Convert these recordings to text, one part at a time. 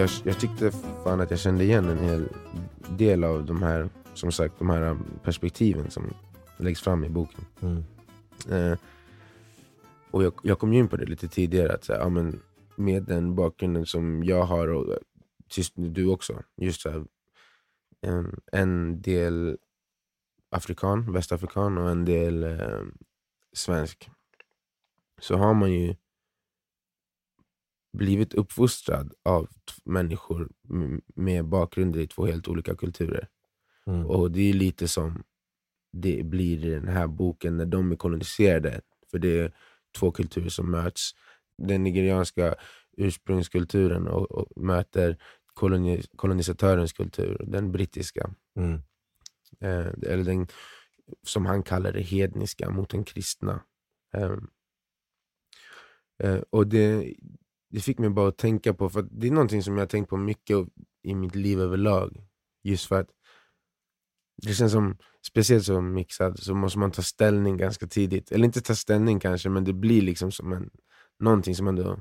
jag, jag tyckte fan att jag kände igen en hel del av de här, som sagt, de här perspektiven som läggs fram i boken. Mm. Eh, och jag, jag kom ju in på det lite tidigare, att så här, ja, men med den bakgrunden som jag har, och tyst, du också, just så här, en, en del afrikan, västafrikan och en del eh, svensk. Så har man ju blivit uppfostrad av människor med bakgrunder i två helt olika kulturer. Mm. Och det är lite som det blir i den här boken när de är koloniserade. För det är två kulturer som möts. Den nigerianska ursprungskulturen och, och möter koloni, kolonisatörens kultur, den brittiska. Mm. Eh, eller den, som han kallar det, hedniska mot den kristna. Eh, eh, och det, det fick mig bara att tänka på, för det är någonting som jag har tänkt på mycket i mitt liv överlag. Just för att det känns som, speciellt som mixad, så måste man ta ställning ganska tidigt. Eller inte ta ställning kanske, men det blir liksom som en, någonting som ändå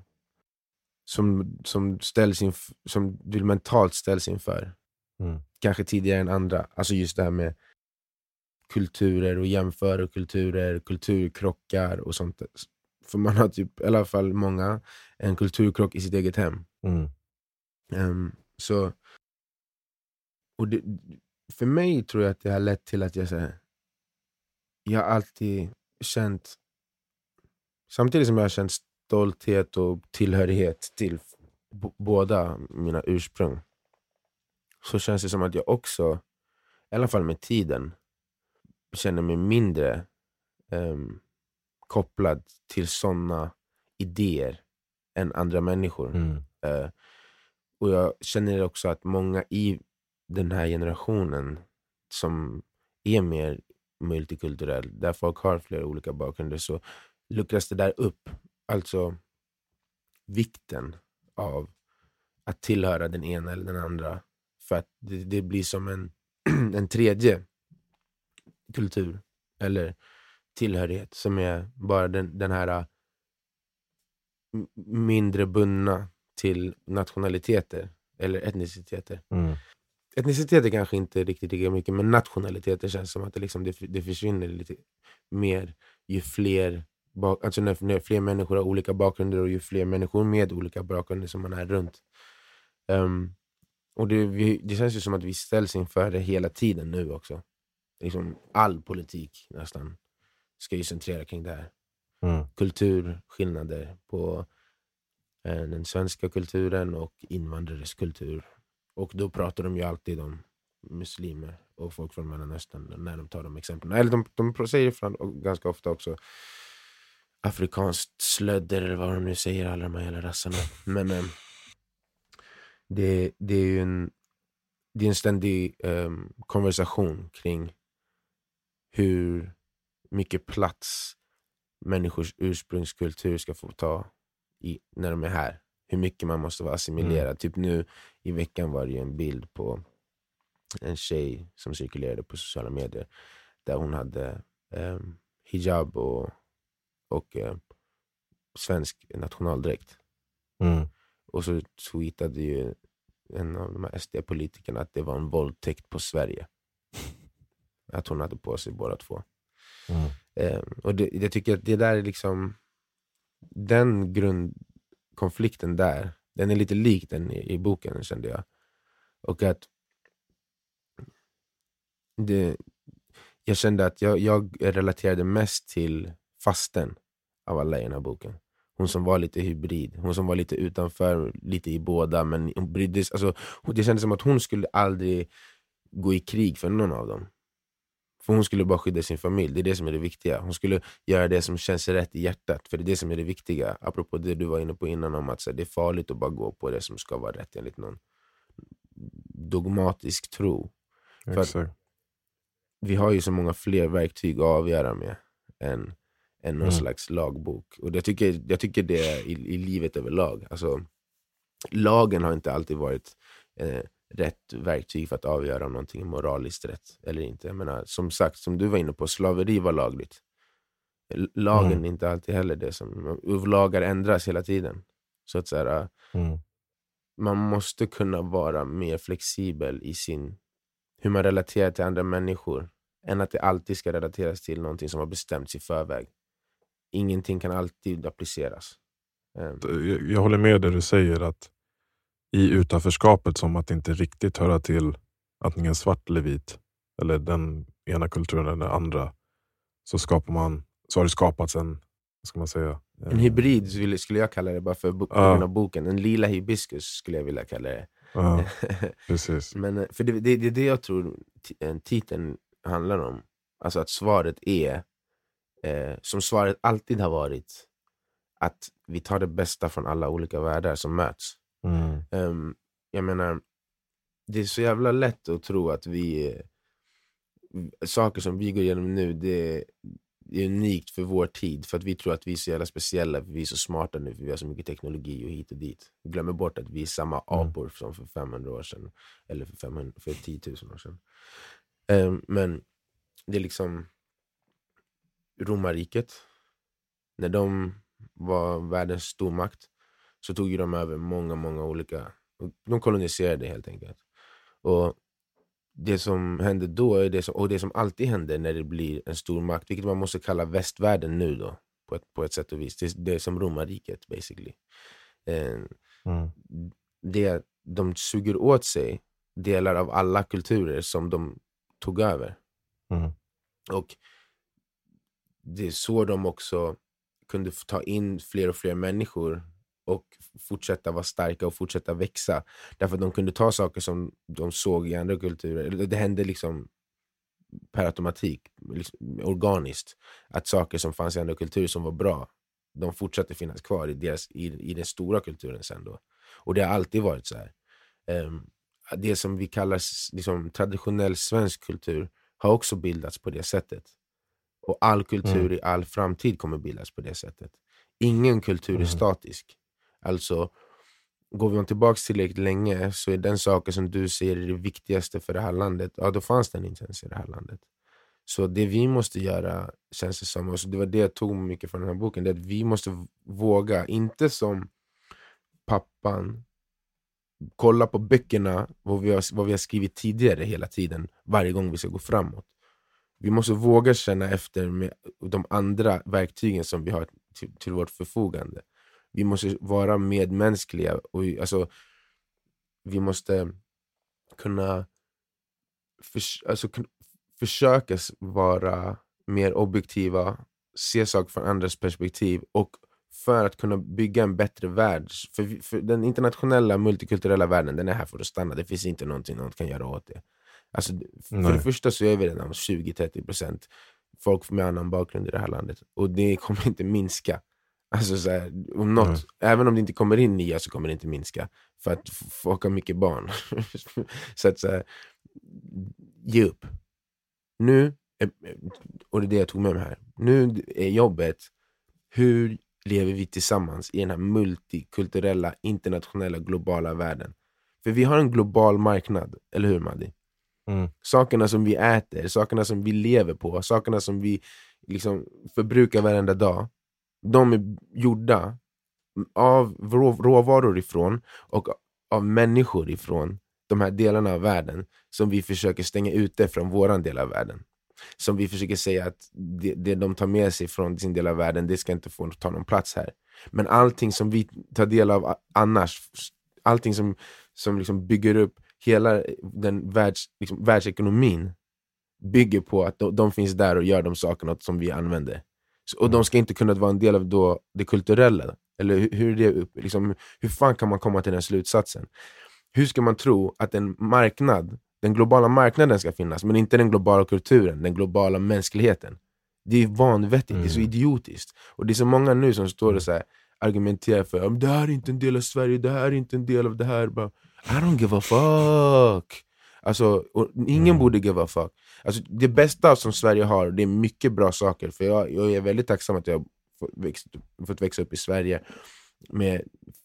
som, som, ställs inf- som du mentalt ställs inför. Mm. Kanske tidigare än andra. Alltså just det här med kulturer och jämföra kulturer, kulturkrockar och sånt. För man har typ, i alla fall många, en kulturkrock i sitt eget hem. Mm. Ehm, så, och det, för mig tror jag att det har lett till att jag, så här, jag har alltid känt, samtidigt som jag har känt stolthet och tillhörighet till båda mina ursprung, så känns det som att jag också, i alla fall med tiden, känner mig mindre ehm, kopplad till såna idéer än andra människor. Mm. Eh, och jag känner också att många i den här generationen som är mer multikulturell, där folk har flera olika bakgrunder, så luckras det där upp. Alltså vikten av att tillhöra den ena eller den andra. För att det, det blir som en, en tredje kultur eller tillhörighet som är bara den, den här äh, mindre bundna till nationaliteter eller etniciteter. Mm. Etniciteter kanske inte riktigt lika mycket, men nationaliteter känns som att det, liksom, det, det försvinner lite mer ju fler, bak, alltså när, när fler människor har olika bakgrunder och ju fler människor med olika bakgrunder som man är runt. Ehm, och det, vi, det känns ju som att vi ställs inför det hela tiden nu också. Liksom, all politik nästan ska ju centrera kring det här Mm. kulturskillnader på eh, den svenska kulturen och invandrares kultur. Och då pratar de ju alltid om muslimer och folk från Mellanöstern när de tar de exemplen. Eller de, de säger och ganska ofta också afrikanskt slödder eller vad de nu säger, alla de här jävla rassarna. Men eh, det, det är ju en, det är en ständig eh, konversation kring hur mycket plats människors ursprungskultur ska få ta i, när de är här. Hur mycket man måste vara assimilerad. Typ nu i veckan var det ju en bild på en tjej som cirkulerade på sociala medier där hon hade eh, hijab och, och eh, svensk nationaldräkt. Mm. Och så tweetade ju en av de här SD-politikerna att det var en våldtäkt på Sverige. Att hon hade på sig båda två. Mm. Eh, och det, jag tycker att det där är liksom, den grundkonflikten där, den är lite lik den i, i boken kände jag. Och att det, jag kände att jag, jag relaterade mest till fasten av alla i den här boken. Hon som var lite hybrid, hon som var lite utanför, lite i båda. Men hon brydde sig, alltså, det kändes som att hon skulle aldrig gå i krig för någon av dem. För hon skulle bara skydda sin familj, det är det som är det viktiga. Hon skulle göra det som känns rätt i hjärtat, för det är det som är det viktiga. Apropå det du var inne på innan om att här, det är farligt att bara gå på det som ska vara rätt enligt någon dogmatisk tro. För Exakt. vi har ju så många fler verktyg att avgöra med än, än någon Mm. slags lagbok. Och jag tycker, jag tycker det är i, i livet överlag. Alltså, lagen har inte alltid varit eh, rätt verktyg för att avgöra om någonting är moraliskt rätt eller inte. Jag menar, som sagt, som du var inne på, slaveri var lagligt. Lagen Mm. är inte alltid heller det. som Lagar ändras hela tiden. Så att så här, Mm. man måste kunna vara mer flexibel i sin hur man relaterar till andra människor än att det alltid ska relateras till någonting som har bestämts i förväg. Ingenting kan alltid appliceras. Um, jag, jag håller med det du säger att i utanförskapet som att inte riktigt höra till antingen svart eller vit eller den ena kulturen eller den andra så, skapar man, så har det skapats en, vad ska man säga? En hybrid skulle jag kalla det, bara för grund Ja. av boken. En lila hibiskus skulle jag vilja kalla det. Ja, precis. Men, eh, för det, det, det är det jag tror eh, titeln handlar om. Alltså att svaret är, eh, som svaret alltid har varit, att vi tar det bästa från alla olika världar som möts. Mm. Ehm, jag menar, det är så jävla lätt att tro att vi... Saker som vi går igenom nu, det, är unikt för vår tid. För att vi tror att vi är så jävla speciella, för vi är så smarta nu, för vi har så mycket teknologi och hit och dit. Vi glömmer bort att vi är samma apor som för 500 år sedan. Eller för, 500, för 10 000 år sedan. Ehm, men det är liksom romarriket. När de var världens stormakt så tog ju de över många, många olika... De koloniserade helt enkelt. Och det som hände då, är det som, och det som alltid händer när det blir en stormakt, vilket man måste kalla västvärlden nu då, på ett, på ett sätt och vis. Det, det är som romarriket basically. Eh, Mm. det är att de suger åt sig delar av alla kulturer som de tog över. Mm. Och det är så de också kunde ta in fler och fler människor och fortsätta vara starka och fortsätta växa. Därför att de kunde ta saker som de såg i andra kulturer. Det hände liksom per automatik, liksom organiskt. Att saker som fanns i andra kulturer som var bra, de fortsatte finnas kvar i, deras, i, i den stora kulturen sen då. Och det har alltid varit så här. Ehm, det som vi kallar liksom, traditionell svensk kultur har också bildats på det sättet. Och all kultur Mm. i all framtid kommer bildas på det sättet. Ingen kultur är Mm. statisk. Alltså, går vi tillbaka tillräckligt länge så är den saken som du säger är det viktigaste för det här landet, ja då fanns den inte ens i det här landet. Så det vi måste göra, känns det som, och så det var det jag tog mycket från den här boken, det är att vi måste våga, inte som pappan, kolla på böckerna, vad vi, har, vad vi har skrivit tidigare hela tiden, varje gång vi ska gå framåt. Vi måste våga känna efter med de andra verktygen som vi har till, till vårt förfogande. Vi måste vara medmänskliga. Och, alltså, vi måste kunna förs- alltså, försöka vara mer objektiva, se saker från andras perspektiv och för att kunna bygga en bättre värld. För, för den internationella multikulturella världen den är här för att stanna. Det finns inte någonting någon kan göra åt det. Alltså, för Nej. det första så är vi redan 20-30% folk med annan bakgrund i det här landet. Och det kommer inte minska. Alltså så här, om något, Nej. även om det inte kommer in nya så kommer det inte minska. För att folk har mycket barn. så att så här, ge upp. Nu, är- och det är det jag tog med mig här. Nu är jobbet, hur lever vi tillsammans i den här multikulturella, internationella, globala världen? För vi har en global marknad, eller hur Maddi? Mm. Sakerna som vi äter, sakerna som vi lever på, sakerna som vi liksom förbrukar varenda dag. De är gjorda av rå- råvaror ifrån och av människor ifrån de här delarna av världen som vi försöker stänga ute från våran del av världen. Som vi försöker säga att det, det de tar med sig från sin del av världen, det ska inte få ta någon plats här. Men allting som vi tar del av annars, allting som, som liksom bygger upp hela den världs, liksom, världsekonomin bygger på att de, de finns där och gör de sakerna som vi använder. Och de ska inte kunna vara en del av då det kulturella. Eller hur, hur, är det, liksom, hur fan kan man komma till den slutsatsen? Hur ska man tro att en marknad, den globala marknaden ska finnas, men inte den globala kulturen, den globala mänskligheten? Det är vanvettigt, det är så Mm. idiotiskt. Och det är så många nu som står och så här, argumenterar för att det här är inte en del av Sverige, det här är inte en del av det här. Bara, I don't give a fuck. Alltså, och ingen Mm. borde give a fuck. Alltså, det bästa som Sverige har, det är mycket bra saker. För jag, jag är väldigt tacksam att jag har växt, fått växa upp i Sverige med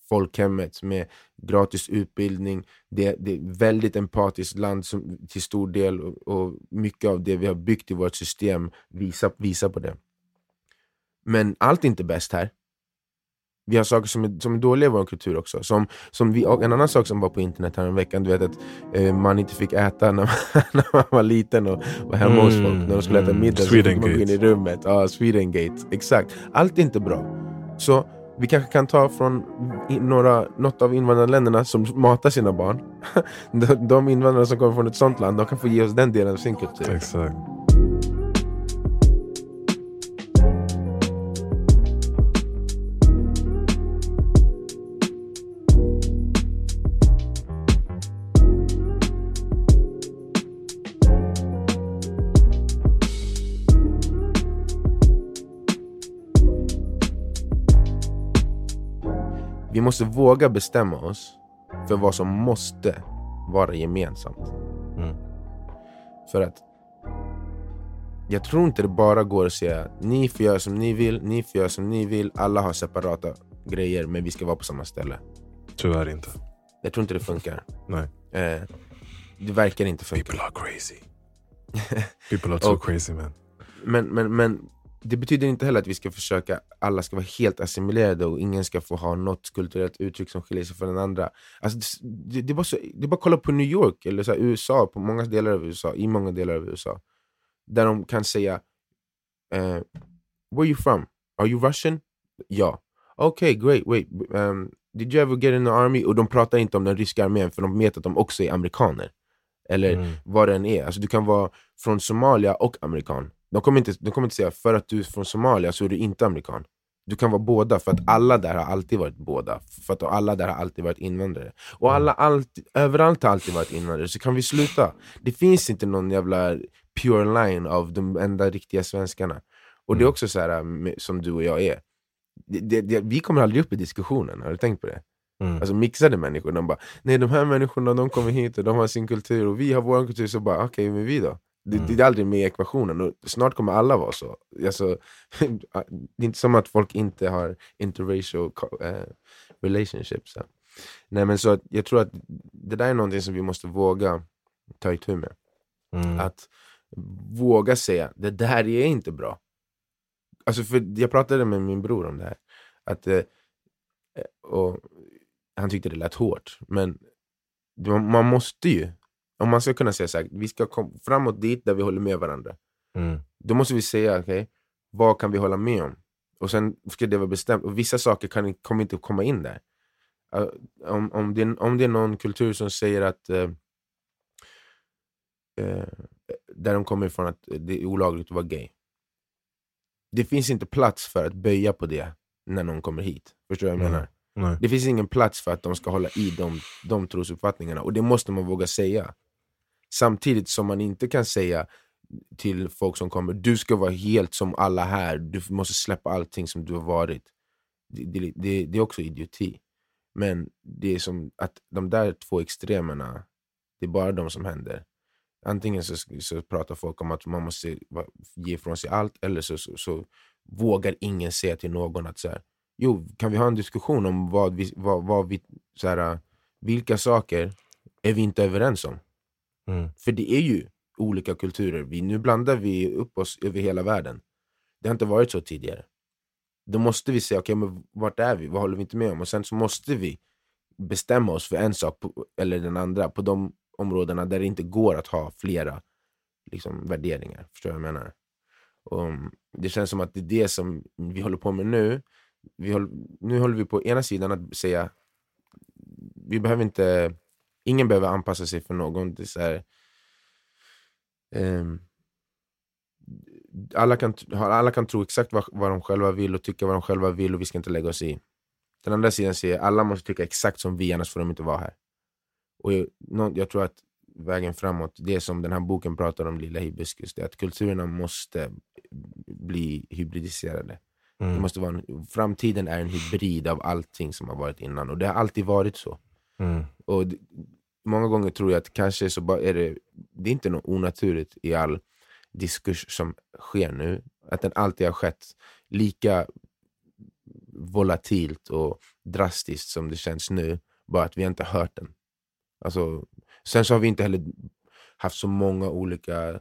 folkhemmet, med gratis utbildning. Det, det är ett väldigt empatiskt land som, till stor del och, och mycket av det vi har byggt i vårt system visar, visar på det. Men allt är inte bäst här. Vi har saker som är, som är dåliga i vår kultur också. Som, som vi, en annan sak som var på internet här veckan, du vet att eh, man inte fick äta när man, när man var liten och var hemma hos folk. När de skulle äta mm, middag så fick man gå in i rummet. Ja, Swedengate. Exakt. Allt är inte bra. Så vi kanske kan ta från några, något av invandrarländerna som matar sina barn. De, de invandrare som kommer från ett sånt land, de kan få ge oss den delen av sin kultur. Exakt. Måste våga bestämma oss för vad som måste vara gemensamt. Mm. För att jag tror inte det bara går att säga ni får göra som ni vill, ni får göra som ni vill, alla har separata grejer men vi ska vara på samma ställe. Tyvärr inte. Jag tror inte det funkar. Nej. Eh, det verkar inte funka. People are crazy. People are so Och- crazy man. Men, men, men det betyder inte heller att vi ska försöka, alla ska vara helt assimilerade och ingen ska få ha något kulturellt uttryck som skiljer sig från den andra. Alltså, det, det, är bara så, det är bara att kolla på New York, eller så här, USA, på många delar av USA, i många delar av USA. Där de kan säga eh, Where are you from? Are you Russian? Ja. Okay, great, wait. Um, did you ever get in the army? Och de pratar inte om den ryska armén för de vet att de också är amerikaner. Eller Mm. vad den är. Alltså, du kan vara från Somalia och amerikan. De kommer, inte, de kommer inte säga för att du är från Somalia så är du inte amerikan. Du kan vara båda, för att alla där har alltid varit båda. För att alla där har alltid varit invandrare. Och alla, alltid, överallt har alltid varit invandrare, så kan vi sluta. Det finns inte någon jävla pure line av de enda riktiga svenskarna. Och det är Mm. också så här med- som du och jag är. Det, det, det, vi kommer aldrig upp i diskussionen, har du tänkt på det? Mm. Alltså mixade människor, de bara Nej de här människorna de kommer hit och de har sin kultur och vi har vår kultur, så bara okej, men vi då? Det, Mm. det är aldrig med i ekvationen och snart kommer alla vara så. Alltså, det är inte som att folk inte har interracial eh, relationships. Så. Nej men så att jag tror att det där är någonting som vi måste våga ta itu med. Mm. Att våga säga, det där är inte bra. Alltså för jag pratade med min bror om det här. Att, eh, och han tyckte det lät hårt. Men man måste ju, om man ska kunna säga så här, vi ska komma framåt dit där vi håller med varandra. Mm. Då måste vi säga, okej, vad kan vi hålla med om? Och sen ska det vara bestämt. Och vissa saker kan, kommer inte komma in där. Uh, om, om, det, om det är någon kultur som säger att eh, eh, där de kommer ifrån att det är olagligt att vara gay. Det finns inte plats för att böja på det när någon kommer hit. Förstår du vad jag menar? Nej. Det finns ingen plats för att de ska hålla i de, de trosuppfattningarna. Och det måste man våga säga. Samtidigt som man inte kan säga till folk som kommer, du ska vara helt som alla här, du måste släppa allting som du har varit. Det, det, det, det är också idioti. Men det är som att de där två extremerna, det är bara de som händer. Antingen så, så pratar folk om att man måste ge ifrån sig allt, eller så, så, så vågar ingen säga till någon att så här, jo, kan vi ha en diskussion om vad vi, vad, vad vi, så här, vilka saker är vi inte överens om? Mm. För det är ju olika kulturer. Vi, nu blandar vi upp oss över hela världen. Det har inte varit så tidigare. Då måste vi säga, okej, men vart är vi? Vad håller vi inte med om? Och sen så måste vi bestämma oss för en sak på, eller den andra på de områdena där det inte går att ha flera liksom, värderingar. Förstår du vad jag menar? Och, det känns som att det är det som vi håller på med nu. Vi håller, nu håller vi på ena sidan att säga vi behöver inte, ingen behöver anpassa sig för någon. Det är ehm, alla, kan, alla kan tro exakt vad, vad de själva vill och tycka vad de själva vill och vi ska inte lägga oss i. Den andra sidan säger alla måste tycka exakt som vi, annars får de inte vara här. Och jag, jag tror att vägen framåt, det som den här boken pratar om, Lilla hibiskus, det är att kulturerna måste bli hybridiserade. Det Mm. måste vara en, framtiden är en hybrid av allting som har varit innan och det har alltid varit så. Mm. Och många gånger tror jag att kanske så bara är det, det är inte något onaturligt i all diskurs som sker nu. Att den alltid har skett lika volatilt och drastiskt som det känns nu. Bara att vi inte har hört den. Alltså, sen så har vi inte heller haft så många olika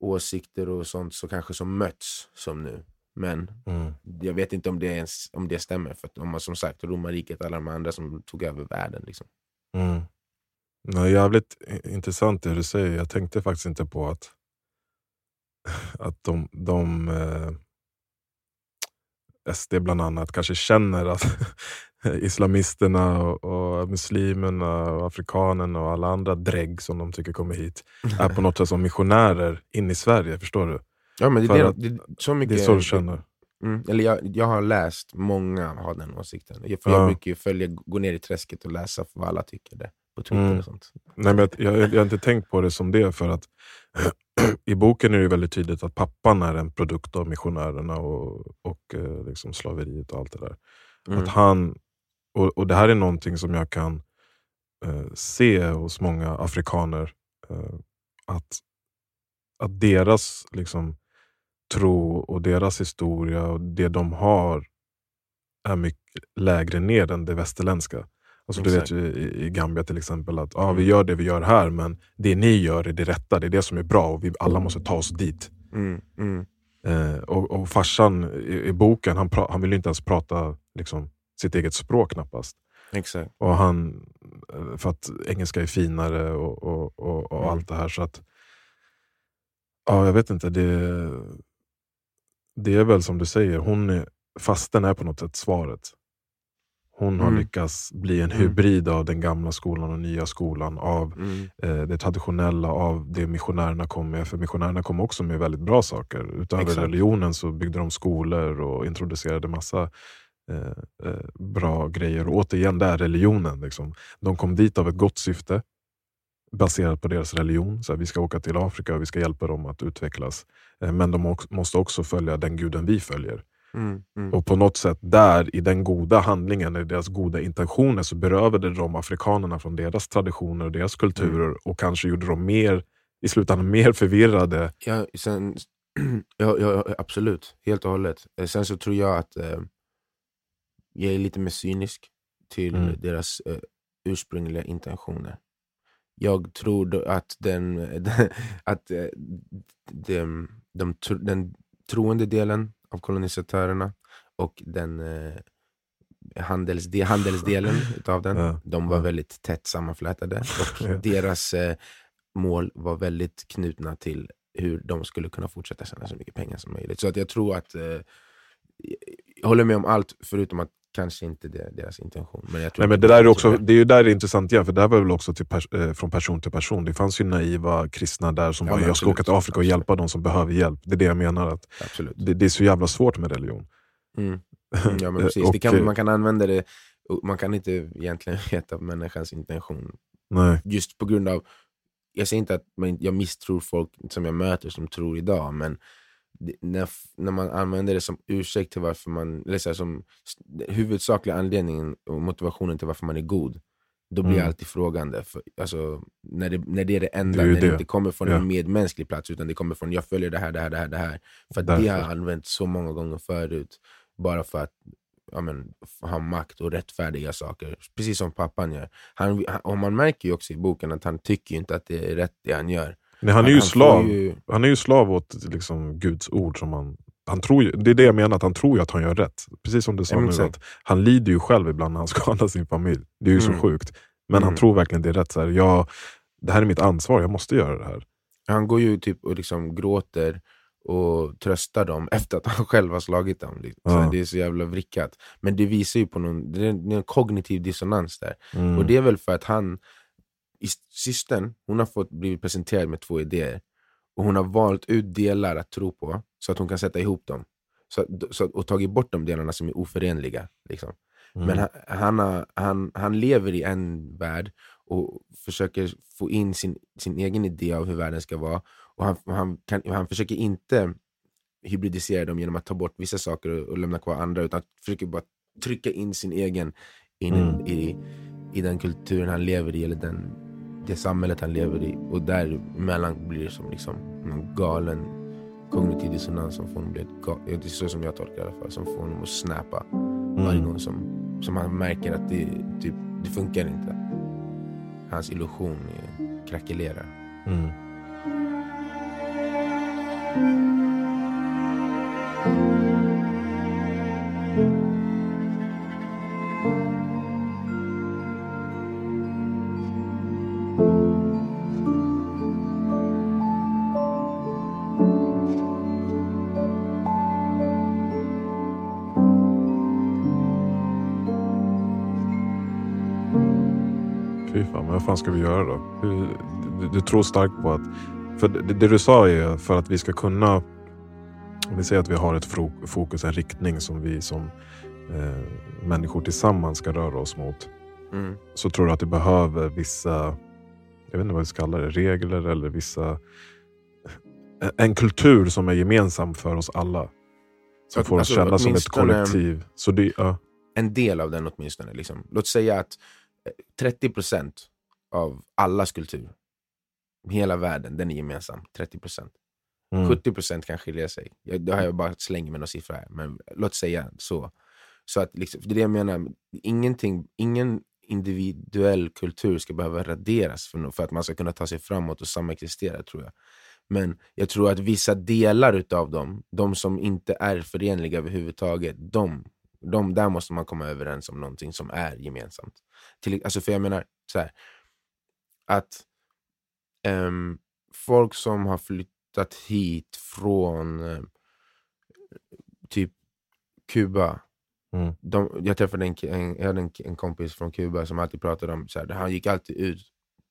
åsikter och sånt så kanske som möts som nu. Men Mm. jag vet inte om det, ens, om det stämmer. För att om man som sagt, romarriket alla de andra som tog över världen. Liksom. Mm. Nej, jävligt intressant det du säger. Jag tänkte faktiskt inte på att, att de, de eh, SD bland annat kanske känner att islamisterna och, och muslimerna och afrikanerna och alla andra drägg som de tycker kommer hit är på något sätt som missionärer in i Sverige. Förstår du? Ja, men det, För är att det, det, så Det mycket, är så du känner. Mm, eller jag, jag har läst, många har den åsikten. Jag- För jag Ja. brukar ju följa, gå ner i träsket och läsa vad alla tycker det, på Twitter Mm. och sånt. Nej, men jag, jag, jag har inte tänkt på det som det för att i boken är det väldigt tydligt att pappan är en produkt av missionärerna och, och eh, liksom slaveriet och allt det där. Mm. Att han, och, och det här är någonting som jag kan eh, se hos många afrikaner. Eh, att, att deras liksom, tro och deras historia och det de har är mycket lägre ner än det västerländska. Alltså, du vet ju i, i Gambia till exempel att ah, vi Mm. gör det vi gör här men det ni gör är det rätta, det är det som är bra och vi alla måste ta oss dit. Mm, mm, Eh, och, och farsan i, i boken, han, pra, han vill inte ens prata liksom, sitt eget språk knappast. exakt. Och han, eh, för att engelska är finare och, och, och, och Mm. allt det här. Så att, ja, jag vet inte. Det, det är väl som du säger, hon är, fasten är på något sätt svaret. Hon har Mm. lyckats bli en Mm. hybrid av den gamla skolan och nya skolan. Av Mm, eh, det traditionella, av det missionärerna kom med. För missionärerna kom också med väldigt bra saker. Utöver Exakt. religionen så byggde de skolor och introducerade massa eh, eh, bra grejer. Och återigen, det är religionen. Liksom. De kom dit av ett gott syfte baserat på deras religion. Så här, vi ska åka till Afrika och vi ska hjälpa dem att utvecklas. Eh, men de måste också följa den guden vi följer. mm, mm. Och på något sätt där, i den goda handlingen, i deras goda intentioner, så berövade de afrikanerna från deras traditioner och deras kulturer och kanske gjorde dem mer, i slutändan mer förvirrade. Ja, sen, ja, ja, absolut, helt och hållet. Eh, Sen så tror jag att eh, jag är lite mer cynisk till Mm. deras eh, ursprungliga intentioner. Jag tror att den, att eh, de, de, den troende delen av kolonisatörerna och den eh, handels, de, handelsdelen utav den, Ja, de var väldigt tätt sammanflätade. Och deras eh, mål var väldigt knutna till hur de skulle kunna fortsätta tjäna så mycket pengar som möjligt. Så att jag tror att, eh, jag håller med om allt förutom att kanske inte det deras intention. Men jag tror Nej, men det, där är också, det är ju där det är intressant igen, för det här var väl också till pers, eh, från person till person. Det fanns ju naiva kristna där som Ja, bara, jag ska åka till Afrika och Absolut. hjälpa de som behöver hjälp. Det är det jag menar. att. Det, det är så jävla svårt med religion. Mm. Ja, men precis. Och, kan, eh, man kan använda det, man kan inte egentligen veta människans intention. Nej. Just på grund av, jag säger inte att man, jag misstror folk som jag möter som tror idag, men när, när man använder det som ursäkt till varför man, eller så här, som huvudsakliga anledningen och motivationen till varför man är god, då blir Mm. jag alltid frågande. För, alltså, när, det, när det är det enda, Det är när det det. inte kommer från Ja. en medmänsklig plats, utan det kommer från jag följer det här, det här, det här, det här. För att det har jag använt så många gånger förut, bara för att ja, men, ha makt och rättfärdiga saker. Precis som pappan gör. Han, han, och man märker ju också i boken att han tycker inte att det är rätt det han gör. Nej, han är ju får slav. ju- Han är ju slav åt liksom, Guds ord. Som han, han tror ju, det är det jag menar, att han tror ju att han gör rätt. Precis som du sa nu, att han lider ju själv ibland när han skadar sin familj. Det är ju Mm. så sjukt. Men han Mm. tror verkligen det är rätt. Så här, jag, det här är mitt ansvar, jag måste göra det här. Han går ju typ och liksom gråter och tröstar dem efter att han själv har slagit dem. Liksom. Så Ja. Det är så jävla vrickat. Men det visar ju på någon, det är en, det är en kognitiv dissonans där. Mm. Och det är väl för att han, i systern, hon har fått blivit presenterad med två idéer. Och hon har valt ut delar att tro på, så att hon kan sätta ihop dem. Så, så, och tagit bort de delarna som är oförenliga. Liksom. Mm. Men han, han, har, han, han lever i en värld och försöker få in sin, sin egen idé av hur världen ska vara. Och han, han, kan, han försöker inte hybridisera dem genom att ta bort vissa saker och, och lämna kvar andra, utan försöker bara trycka in sin egen in Mm. i, i den kulturen han lever i, eller den, det samhället han lever i. Och däremellan blir det som liksom en galen kognitiv dissonans som får honom bli ett Det är så som jag tolkar det i alla fall, som får honom att snappa varje Mm. gång som, som han märker att det, typ, det funkar inte. Hans illusion krackelerar. Mm. Fy fan, vad fan ska vi göra då? Du, du, du tror starkt på att för det, det du sa är för att vi ska kunna... Om vi säger att vi har ett fokus, en riktning som vi som eh, människor tillsammans ska röra oss mot. Mm. Så tror du att det behöver vissa, jag vet inte vad vi ska kalla det, regler eller vissa... En kultur som är gemensam för oss alla. Som får oss alltså, känna som ett kollektiv. Så det, ja. En del av den åtminstone. Liksom. Låt säga att eh, 30% av allas kultur, hela världen, den är gemensam. 30%. Mm. 70% kan skilja sig. Jag, då har jag bara slängt med några siffror här, men låt säga så. Så att liksom, det är det jag menar, ingenting, ingen individuell kultur ska behöva raderas för, för att man ska kunna ta sig framåt och samexistera tror jag. Men jag tror att vissa delar utav dem, de som inte är förenliga överhuvudtaget, de, de, där måste man komma överens om någonting som är gemensamt. Till, alltså för jag menar så här, att ehm, folk som har flyttat hit från eh, typ Kuba. Mm. De, jag träffade en, en, jag hade en, en kompis från Kuba som alltid pratade om, så här, han gick alltid ut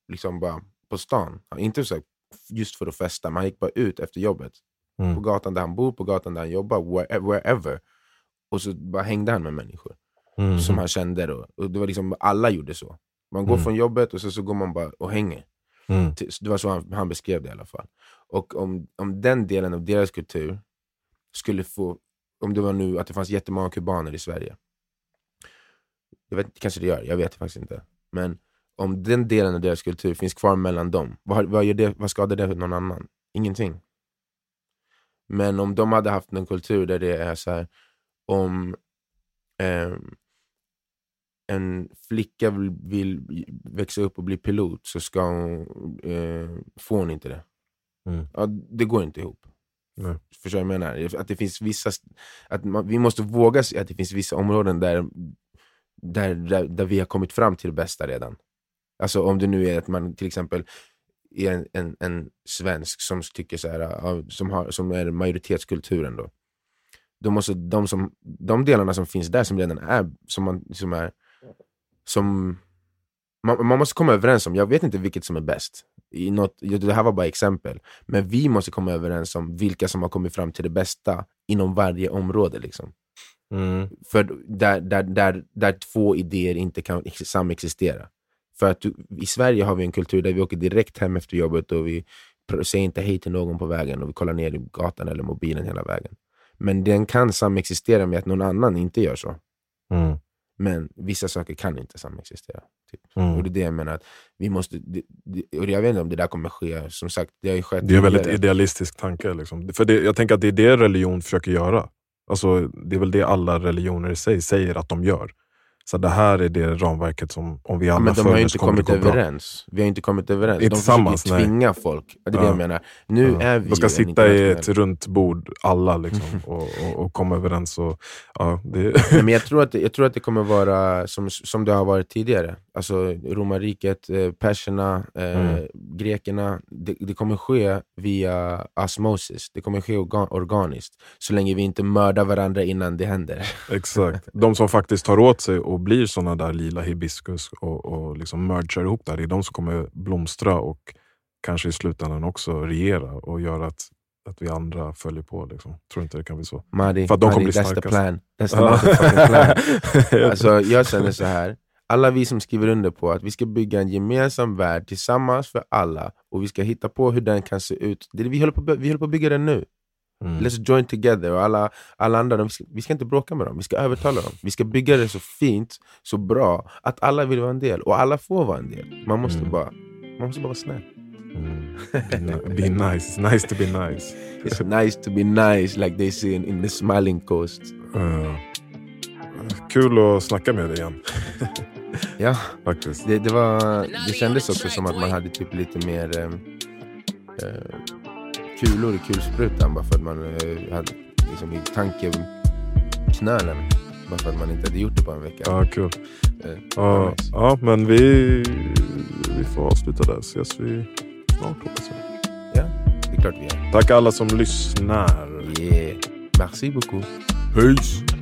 liksom bara på stan. Han- Inte så här, just för att festa, men han gick bara ut efter jobbet. Mm. På gatan där han bor, på gatan där han jobbar, where- wherever. Och så bara hängde han med människor Mm. som han kände. Då. Och det var liksom, alla gjorde så. Man går Mm. från jobbet och så, så går man bara och hänger. Mm. Det var så han, han beskrev det i alla fall. Och om, om den delen av deras kultur skulle få, om det var nu att det fanns jättemånga kubaner i Sverige. Jag vet, kanske det gör, jag vet faktiskt inte. Men om den delen av deras kultur finns kvar mellan dem, vad, vad, gör det, vad skadar det någon annan? Ingenting. Men om de hade haft en kultur där det är så här, om eh, en flicka vill, vill växa upp och bli pilot så ska hon, eh, får hon inte det. Mm. Ja, det går inte ihop. Nej. Förstår du vad jag menar? Att det finns vissa, att man, vi måste våga se att det finns vissa områden där, där, där, där vi har kommit fram till det bästa redan. Alltså om det nu är att man till exempel är en, en, en svensk som tycker så här, som, har, som är majoritetskulturen då. Då måste de, som, de delarna som finns där som redan är, som man, som är som man, man måste komma överens om, jag vet inte vilket som är bäst. I något, det här var bara exempel. Men vi måste komma överens om vilka som har kommit fram till det bästa inom varje område. Liksom. Mm. För där, där, där, där två idéer inte kan ex- samexistera. För att du, i Sverige har vi en kultur där vi åker direkt hem efter jobbet och vi säger inte hej till någon på vägen och vi kollar ner i gatan eller mobilen hela vägen. Men den kan samexistera med att någon annan inte gör så. Mm. Men vissa saker kan inte samexistera. Typ. Mm. Och det är det jag menar, att vi måste, det, det, och jag vet inte om det där kommer ske, som sagt, det har ju skett Det är en väldigt idealistisk tanke. Liksom. För det, jag tänker att det är det religion försöker göra. Alltså, det är väl det alla religioner i sig säger att de gör. Så det här är det ramverket som, om vi alla men de har ju följer inte så kommer det kommit gå bra. överens. Vi har inte kommit överens. Inte de försöker tillsammans, nej. tvinga folk. Det är det Ja. jag menar. Nu Ja. är vi De ska sitta i ett runt bord, alla, liksom, och, och, och komma överens. Och, ja, det, men jag tror, att det, jag tror att det kommer vara som, som det har varit tidigare. Alltså romarriket, eh, perserna, eh, Mm. grekerna. Det, det kommer ske via osmosis. Det kommer ske orga, organiskt. Så länge vi inte mördar varandra innan det händer. Exakt. De som faktiskt tar åt sig och blir såna där lila hibiskus och, och liksom mergar ihop där, det är de som kommer blomstra och kanske i slutändan också regera och göra att, att vi andra följer på. Liksom. Tror inte det kan bli så. Madi, För att de kommer bli that's the plan. That's the plan. Alltså, Alltså, jag känner så här. alla vi som skriver under på att vi ska bygga en gemensam värld tillsammans för alla och vi ska hitta på hur den kan se ut. Det, vi, håller på, vi håller på att bygga den nu. Mm. Let's join together. Och alla, alla andra, de, vi, ska, vi ska inte bråka med dem, vi ska övertala dem. Vi ska bygga det så fint, så bra, att alla vill vara en del. Och alla får vara en del. Man måste, Mm. bara, man måste bara vara snäll. Mm. Be, be nice. It's nice to be nice. It's nice to be nice like they say in, in the smiling coast. Uh, kul att snacka med dig igen. Ja, Faktiskt. det, det, var, det kändes också som att man hade typ lite mer eh, eh, kulor i kulsprutan bara för att man eh, hade liksom i tankeknölen. Bara för att man inte hade gjort det på en vecka. Ja, kul. Eh, Ja, nice. ja, men vi, vi får avsluta där. Ses vi snart hoppas jag. Ja, det är klart vi gör. Tack alla som lyssnar. Yeah. Merci beaucoup. Peace!